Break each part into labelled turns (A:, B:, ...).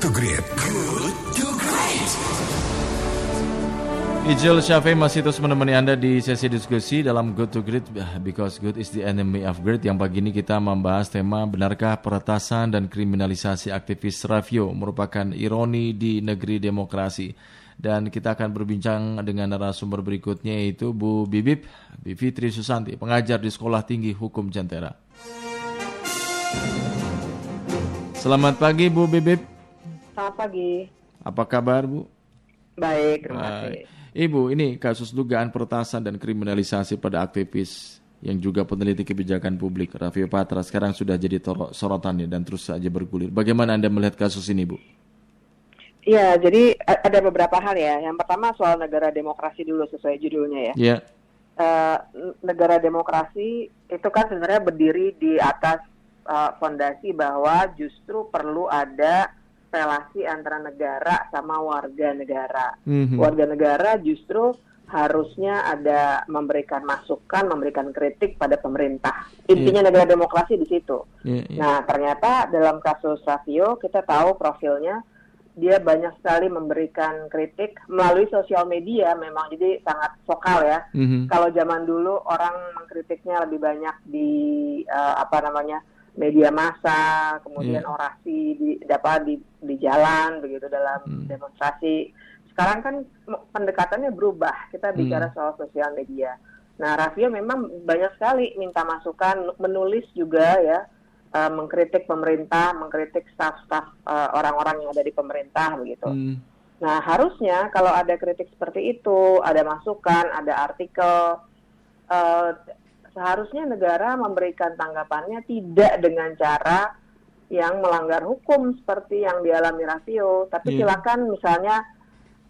A: to Great. Good to Great.
B: Ijul Syafi'i masih terus menemani Anda di sesi diskusi dalam Good to Great because good is the enemy of great yang pagi ini kita membahas tema benarkah peretasan dan kriminalisasi aktivis Rafio merupakan ironi di negeri demokrasi dan kita akan berbincang dengan narasumber berikutnya yaitu Bu Bibip Bivitri Susanti pengajar di Sekolah Tinggi Hukum Jantera. Selamat pagi Bu Bibip.
C: Selamat pagi.
B: Apa kabar Bu?
C: Baik, terima kasih.
B: Baik. Ibu, ini kasus dugaan peretasan dan kriminalisasi pada aktivis yang juga peneliti kebijakan publik Raffio Patra sekarang sudah jadi sorotannya dan terus saja bergulir. Bagaimana Anda melihat kasus ini, Bu?
C: Iya, jadi a- ada beberapa hal ya. Yang pertama soal negara demokrasi dulu sesuai judulnya ya.
B: Ya,
C: Eh, n- negara demokrasi itu kan sebenarnya berdiri di atas eh, fondasi bahwa justru perlu ada relasi antara negara sama warga negara.
B: Mhm.
C: Warga negara justru harusnya ada memberikan masukan, memberikan kritik pada pemerintah. Intinya negara demokrasi di situ.
B: Ya, ya.
C: Nah, ternyata dalam kasus Savio kita tahu profilnya dia banyak sekali memberikan kritik melalui sosial media memang jadi sangat vokal ya.
B: Mhm.
C: Kalau zaman dulu orang mengkritiknya lebih banyak di eh, apa namanya media massa, kemudian
B: Iya.
C: orasi di apa di di jalan begitu dalam
B: Hmm.
C: demonstrasi. Sekarang kan pendekatannya berubah. Kita bicara soal sosial media. Nah, Raffio memang banyak sekali minta masukan, menulis juga ya, eh, mengkritik pemerintah, mengkritik staf-staf eh, orang-orang yang ada di pemerintah begitu.
B: Hmm.
C: Nah, harusnya kalau ada kritik seperti itu, ada masukan, ada artikel, eh, seharusnya negara memberikan tanggapannya tidak dengan cara yang melanggar hukum seperti yang dialami Raffio, tapi
B: Iya.
C: silakan misalnya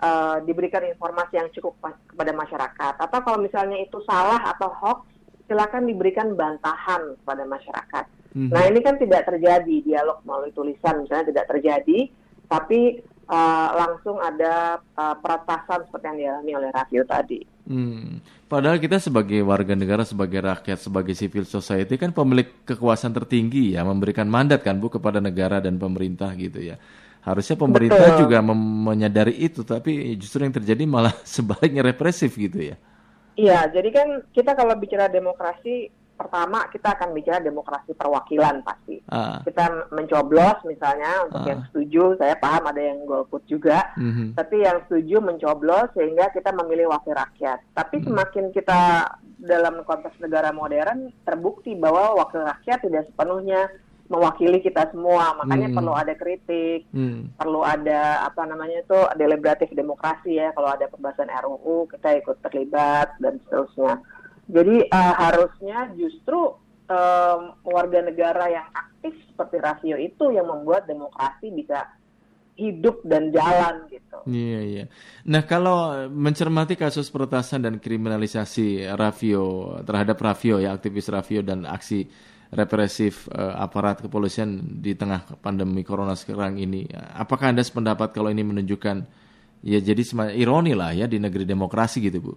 C: eh, diberikan informasi yang cukup pa- kepada masyarakat. Atau kalau misalnya itu salah atau hoax, silakan diberikan bantahan kepada masyarakat.
B: Mhm.
C: Nah ini kan tidak terjadi dialog melalui tulisan misalnya tidak terjadi, tapi eh, langsung ada eh, peretasan seperti yang dialami oleh Raffio tadi.
B: Hmm. Padahal kita sebagai warga negara, sebagai rakyat, sebagai civil society kan pemilik kekuasaan tertinggi ya, memberikan mandat kan Bu kepada negara dan pemerintah gitu ya. Harusnya pemerintah
C: Betul.
B: juga menyadari itu, tapi justru yang terjadi malah sebaliknya represif gitu ya.
C: Iya, jadi kan kita kalau bicara demokrasi, pertama kita akan bicara demokrasi perwakilan pasti.
B: Ah.
C: Kita mencoblos misalnya untuk
B: Ah.
C: yang setuju, saya paham ada yang golput juga.
B: Mhm.
C: Tapi yang setuju mencoblos sehingga kita memilih wakil rakyat. Tapi
B: Hmm.
C: semakin kita dalam konteks negara modern terbukti bahwa wakil rakyat tidak sepenuhnya mewakili kita semua. Makanya
B: Hmm.
C: perlu ada kritik,
B: Hmm.
C: perlu ada apa namanya itu deliberatif demokrasi ya. Kalau ada pembahasan RUU kita ikut terlibat dan seterusnya. Jadi eh, harusnya justru em, warga negara yang aktif seperti Rasio itu yang membuat demokrasi bisa hidup dan jalan gitu.
B: Iya, iya. Nah, kalau mencermati kasus peretasan dan kriminalisasi Raffio terhadap Raffio ya, aktivis Raffio dan aksi represif eh, aparat kepolisian di tengah pandemi corona sekarang ini, apakah Anda sependapat kalau ini menunjukkan ya jadi ironi lah ya di negeri demokrasi gitu, Bu?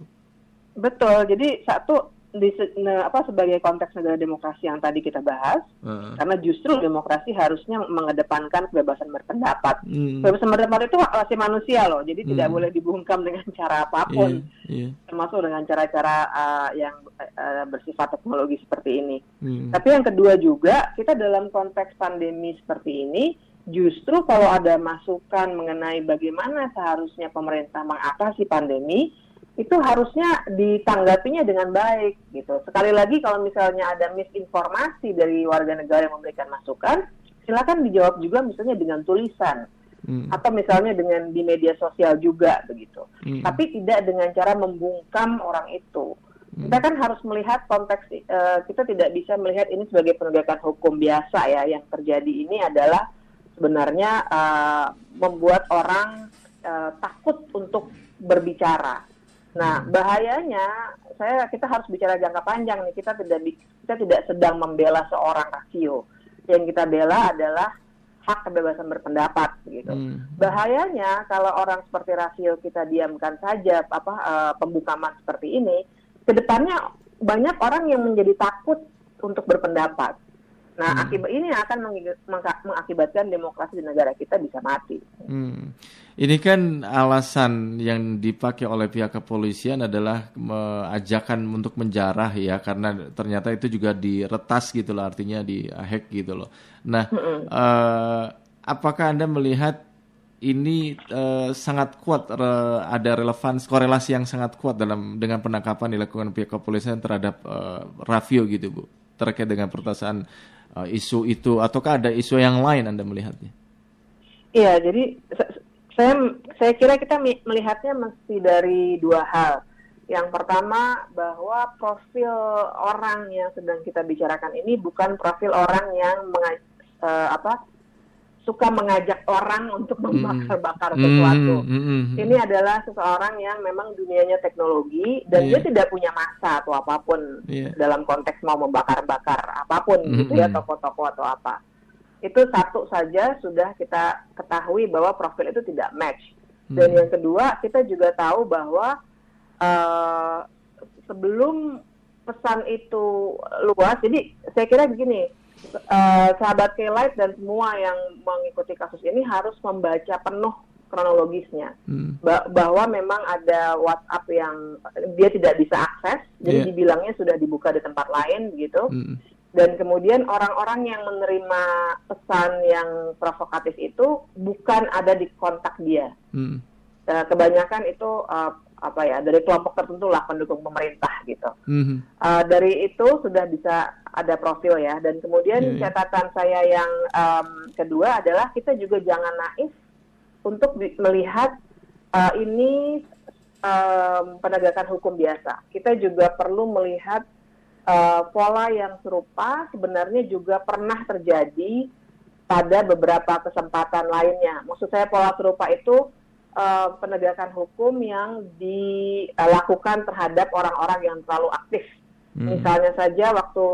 C: Betul. Jadi satu di apa sebagai konteks negara demokrasi yang tadi kita bahas,
B: Heeh.
C: karena justru demokrasi harusnya mengedepankan kebebasan berpendapat.
B: Hmm.
C: Kebebasan berpendapat itu hak asasi manusia loh, jadi tidak
B: Hmm.
C: boleh dibungkam dengan cara
B: apa
C: pun,
B: iya.
C: termasuk dengan cara-cara uh, yang uh, bersifat teknologi seperti ini.
B: Hmm.
C: Tapi yang kedua juga kita dalam konteks pandemi seperti ini, justru kalau ada masukan mengenai bagaimana seharusnya pemerintah mengatasi pandemi, itu harusnya ditanggapinya dengan baik gitu. Sekali lagi kalau misalnya ada misinformasi dari warga negara yang memberikan masukan, silakan dijawab juga misalnya dengan tulisan
B: Hmm.
C: atau misalnya dengan di media sosial juga begitu.
B: Hmm.
C: Tapi tidak dengan cara membungkam orang itu.
B: Hmm.
C: Kita kan harus melihat konteks eh, kita tidak bisa melihat ini sebagai penegakan hukum biasa ya. Yang terjadi ini adalah sebenarnya eh, membuat orang eh, takut untuk berbicara. Nah, bahayanya saya kita harus bicara jangka panjang nih. Kita tidak kita tidak sedang membela seorang rasio. Yang kita bela adalah hak kebebasan berpendapat gitu.
B: Hmm.
C: Bahayanya kalau orang seperti rasio kita diamkan saja apa eh, pembukaman seperti ini, ke depannya banyak orang yang menjadi takut untuk berpendapat. Nah, hmm. akibat ini akan mengakibatkan demokrasi di negara kita bisa mati.
B: Hmm. Ini kan alasan yang dipakai oleh pihak kepolisian adalah ajakan untuk menjarah ya, karena ternyata itu juga diretas gitu loh, artinya di hack gitu loh. Nah, hmm. uh, apakah anda melihat ini uh, sangat kuat uh, ada relevansi korelasi yang sangat kuat dalam dengan penangkapan dilakukan pihak kepolisian terhadap uh, Raffio gitu bu terkait dengan pertasaan uh, isu itu ataukah ada isu yang lain Anda melihatnya?
C: Iya, jadi saya saya kira kita melihatnya mesti dari dua hal. Yang pertama bahwa profil orang yang sedang kita bicarakan ini bukan profil orang yang mengaj, uh, apa suka mengajak orang untuk membakar-bakar mm, sesuatu. Mm, mm, mm, Ini adalah seseorang yang memang dunianya teknologi dan yeah. dia tidak punya masa atau apa pun yeah. dalam konteks mau membakar-bakar apa pun mm, gitu ya toko-toko atau apa. Itu satu saja sudah kita ketahui bahwa profil itu tidak match. Dan yang kedua kita juga tahu bahwa uh, sebelum pesan itu luas, jadi saya kira begini uh, sahabat Kelight dan semua yang mengikuti kasus ini harus membaca penuh kronologisnya hmm. ba bahwa memang ada WhatsApp yang dia tidak bisa akses jadi yeah. dibilangnya sudah dibuka di tempat lain gitu hmm. dan kemudian orang-orang yang menerima pesan yang provokatif itu bukan ada di kontak dia hmm. uh, kebanyakan itu uh, apa ya dari kelompok tertentu lah pendukung pemerintah gitu. Mm-hmm. Uh, dari itu sudah bisa ada profil ya dan kemudian yeah, yeah. catatan saya yang um, kedua adalah kita juga jangan naif untuk melihat uh, ini um, penegakan hukum biasa. Kita juga perlu melihat uh, pola yang serupa sebenarnya juga pernah terjadi pada beberapa kesempatan lainnya. Maksud saya pola serupa itu uh, penegakan hukum yang dilakukan terhadap orang-orang yang terlalu aktif. Hmm. Misalnya saja waktu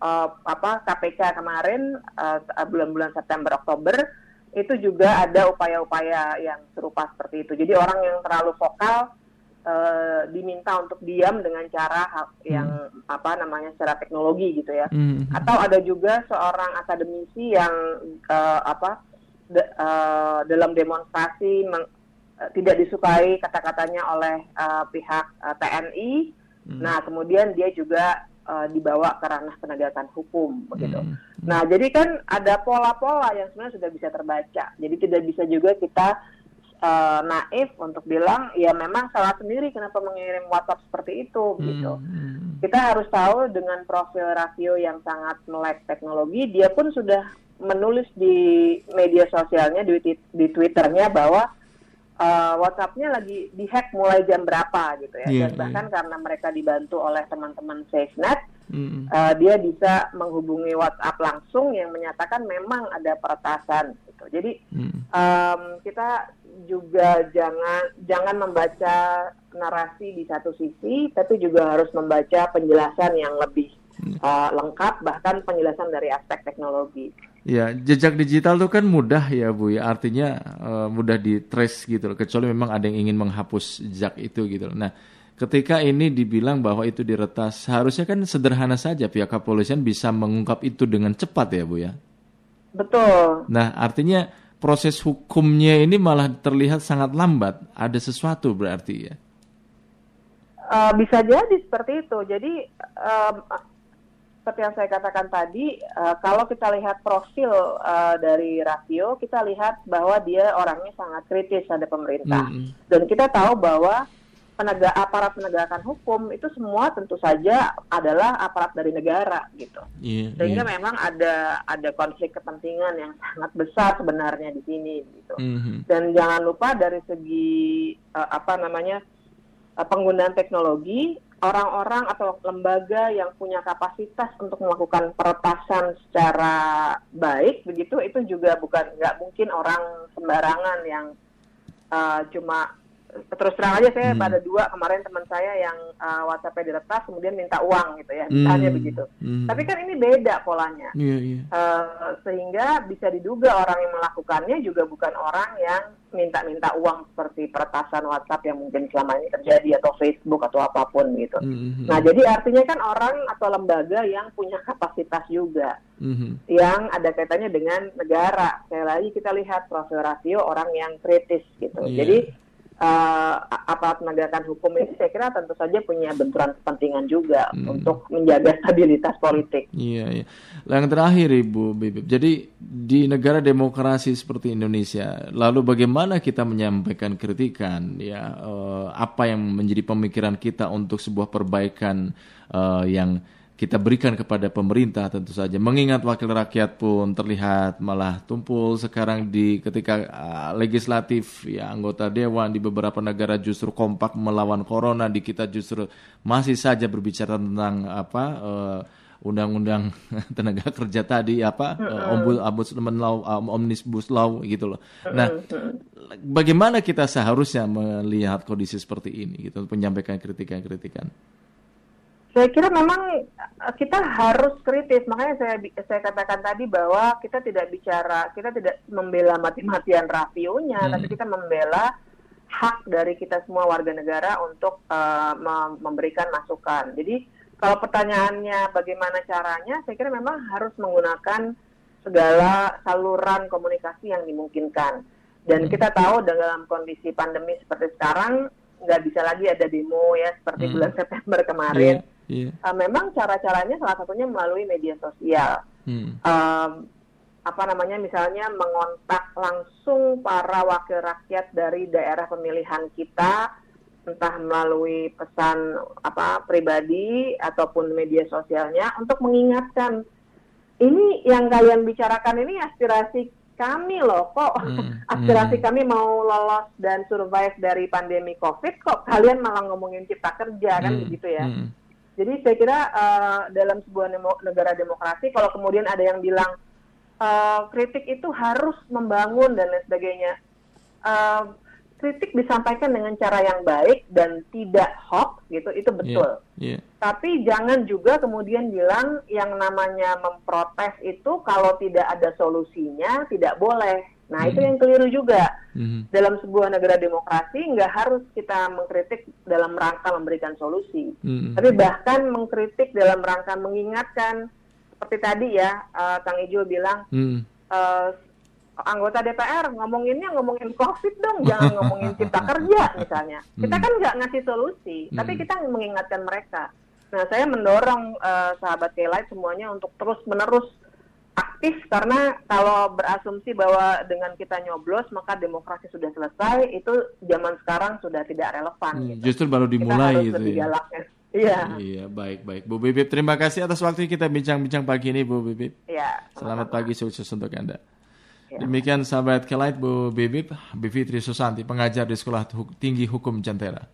C: uh, apa KPK kemarin uh, bulan-bulan September Oktober itu juga ada upaya-upaya yang serupa seperti itu. Jadi orang yang terlalu vokal uh, diminta untuk diam dengan cara yang hmm. apa namanya secara teknologi gitu ya. Hmm. Atau ada juga seorang akademisi yang uh, apa de, uh, dalam demonstrasi uh, tidak disukai kata-katanya oleh uh, pihak uh, eh, TNI. Hmm. Nah, kemudian dia juga uh, dibawa ke ranah penegakan hukum begitu. Hmm. Nah, jadi kan ada pola-pola yang sebenarnya sudah bisa terbaca. Jadi tidak bisa juga kita uh, naif untuk bilang ya memang salah sendiri kenapa mengirim WhatsApp seperti itu hmm. gitu. Hmm. Kita harus tahu dengan profil rasio yang sangat melek teknologi, dia pun sudah menulis di media sosialnya di, di Twitternya bahwa uh, WhatsApp-nya lagi dihack mulai jam berapa gitu ya. Yeah, Dan bahkan yeah. karena mereka dibantu oleh teman-teman SafeNet, mm-hmm. uh, dia bisa menghubungi WhatsApp langsung yang menyatakan memang ada peretasan gitu. Jadi mm. um, kita juga jangan jangan membaca narasi di satu sisi, tapi juga harus membaca penjelasan yang lebih uh, lengkap bahkan penjelasan dari aspek teknologi.
B: Ya, jejak digital itu kan mudah ya Bu ya, artinya uh, mudah di trace gitu loh, kecuali memang ada yang ingin menghapus jejak itu gitu loh. Nah, ketika ini dibilang bahwa itu diretas, harusnya kan sederhana saja pihak kepolisian bisa mengungkap itu dengan cepat ya Bu ya.
C: Betul.
B: Nah, artinya proses hukumnya ini malah terlihat sangat lambat, ada sesuatu berarti ya.
C: Uh, bisa jadi seperti itu. Jadi um, seperti yang saya katakan tadi, uh, kalau kita lihat profil uh, dari rasio, kita lihat bahwa dia orangnya sangat kritis ada pemerintah. Mm -hmm. Dan kita tahu bahwa penegak aparat penegakan hukum itu semua tentu saja adalah aparat dari negara gitu. Yeah, Sehingga yeah. memang ada ada konflik kepentingan yang sangat besar sebenarnya di sini gitu. Mm -hmm. Dan jangan lupa dari segi uh, apa namanya uh, penggunaan teknologi orang-orang atau lembaga yang punya kapasitas untuk melakukan peretasan secara baik begitu itu juga bukan nggak mungkin orang sembarangan yang uh, cuma terus terang aja saya
B: Hmm.
C: pada dua kemarin teman saya yang uh, WhatsApp-nya diretas kemudian minta uang gitu ya, misalnya
B: Hmm.
C: begitu.
B: Hmm.
C: Tapi kan ini beda polanya.
B: Iya, iya.
C: Eh, sehingga bisa diduga orang yang melakukannya juga bukan orang yang minta-minta uang seperti peretasan WhatsApp yang mungkin selama ini terjadi atau Facebook atau apa pun gitu.
B: Mhm.
C: Nah, jadi artinya kan orang atau lembaga yang punya kapasitas juga
B: Mhm.
C: yang ada kaitannya dengan negara. Sekali lagi kita lihat profil rasio orang yang kritis gitu.
B: Iya.
C: Jadi eh, aparat penegakan hukum ini saya kira tentu saja punya benturan kepentingan juga
B: Hmm.
C: untuk menjaga stabilitas politik.
B: Iya, iya. Yang terakhir Ibu Bibip, jadi di negara demokrasi seperti Indonesia, lalu bagaimana kita menyampaikan kritikan, ya eh, apa yang menjadi pemikiran kita untuk sebuah perbaikan eh, yang kita berikan kepada pemerintah tentu saja. Mengingat wakil rakyat pun terlihat malah tumpul sekarang di ketika eh, legislatif ya anggota dewan di beberapa negara justru kompak melawan corona, di kita justru masih saja berbicara tentang apa eh, undang-undang tenaga kerja tadi apa ombud ombudsman law um, omnibus law gitu loh. Nah, bagaimana kita seharusnya melihat kondisi seperti ini gitu untuk menyampaikan kritikan-kritikan?
C: Saya kira memang eh, kita harus kritis. Makanya saya saya katakan tadi bahwa kita tidak bicara, kita tidak membela mati-matian rasionya,
B: Hmm.
C: tapi kita membela hak dari kita semua warga negara untuk mem- memberikan masukan. Jadi kalau pertanyaannya bagaimana caranya, saya kira memang harus menggunakan segala saluran komunikasi yang dimungkinkan. Dan kita tahu dalam kondisi pandemi seperti sekarang nggak bisa lagi ada demo ya seperti
B: Hmm.
C: bulan September kemarin.
B: Iya, iya.
C: Uh, memang cara-caranya salah satunya melalui media sosial.
B: Hmm.
C: Um, apa namanya misalnya mengontak langsung para wakil rakyat dari daerah pemilihan kita entah melalui pesan apa pribadi ataupun media sosialnya untuk mengingatkan ini yang kalian bicarakan ini aspirasi kami loh kok
B: Hmm,
C: aspirasi
B: hmm.
C: kami mau lolos dan survive dari pandemi covid kok kalian malah ngomongin cipta kerja kan
B: Hmm,
C: begitu ya
B: hmm.
C: Jadi saya kira eh, dalam sebuah nemo- negara demokrasi kalau kemudian ada yang bilang eh, kritik itu harus membangun dan lain sebagainya, Eh, kritik disampaikan dengan cara yang baik dan tidak hoax gitu itu betul.
B: Iya, iya.
C: Tapi jangan juga kemudian bilang yang namanya memprotes itu kalau tidak ada solusinya tidak boleh. Nah itu
B: Hmm.
C: yang keliru juga
B: Mhm.
C: dalam sebuah negara demokrasi nggak harus kita mengkritik dalam rangka memberikan solusi.
B: Mhm.
C: Tapi bahkan mengkritik dalam rangka mengingatkan seperti tadi ya eh, Kang Ijo bilang
B: Mhm.
C: eh, anggota DPR ngomonginnya ngomongin COVID dong, jangan ngomongin cipta kerja misalnya. Kita
B: Hmm.
C: kan nggak ngasih solusi, tapi
B: Hmm.
C: kita mengingatkan mereka. Nah saya mendorong eh, sahabat Kelight semuanya untuk terus menerus aktif karena kalau berasumsi bahwa dengan kita nyoblos maka demokrasi sudah selesai itu zaman sekarang sudah tidak relevan.
B: Hmm,
C: gitu.
B: Justru baru
C: Kita
B: dimulai
C: harus
B: gitu
C: lebih
B: ya.
C: ya. Iya.
B: Iya, baik baik. Bu Bibip, terima kasih atas waktu kita bincang-bincang pagi ini, Bu Bibip.
C: Iya.
B: Selamat pagi, sukses untuk Anda.
C: Ya.
B: Demikian sahabat Kelight Bu Bibip, Bivitri Susanti, pengajar di Sekolah Tinggi Hukum Jantera.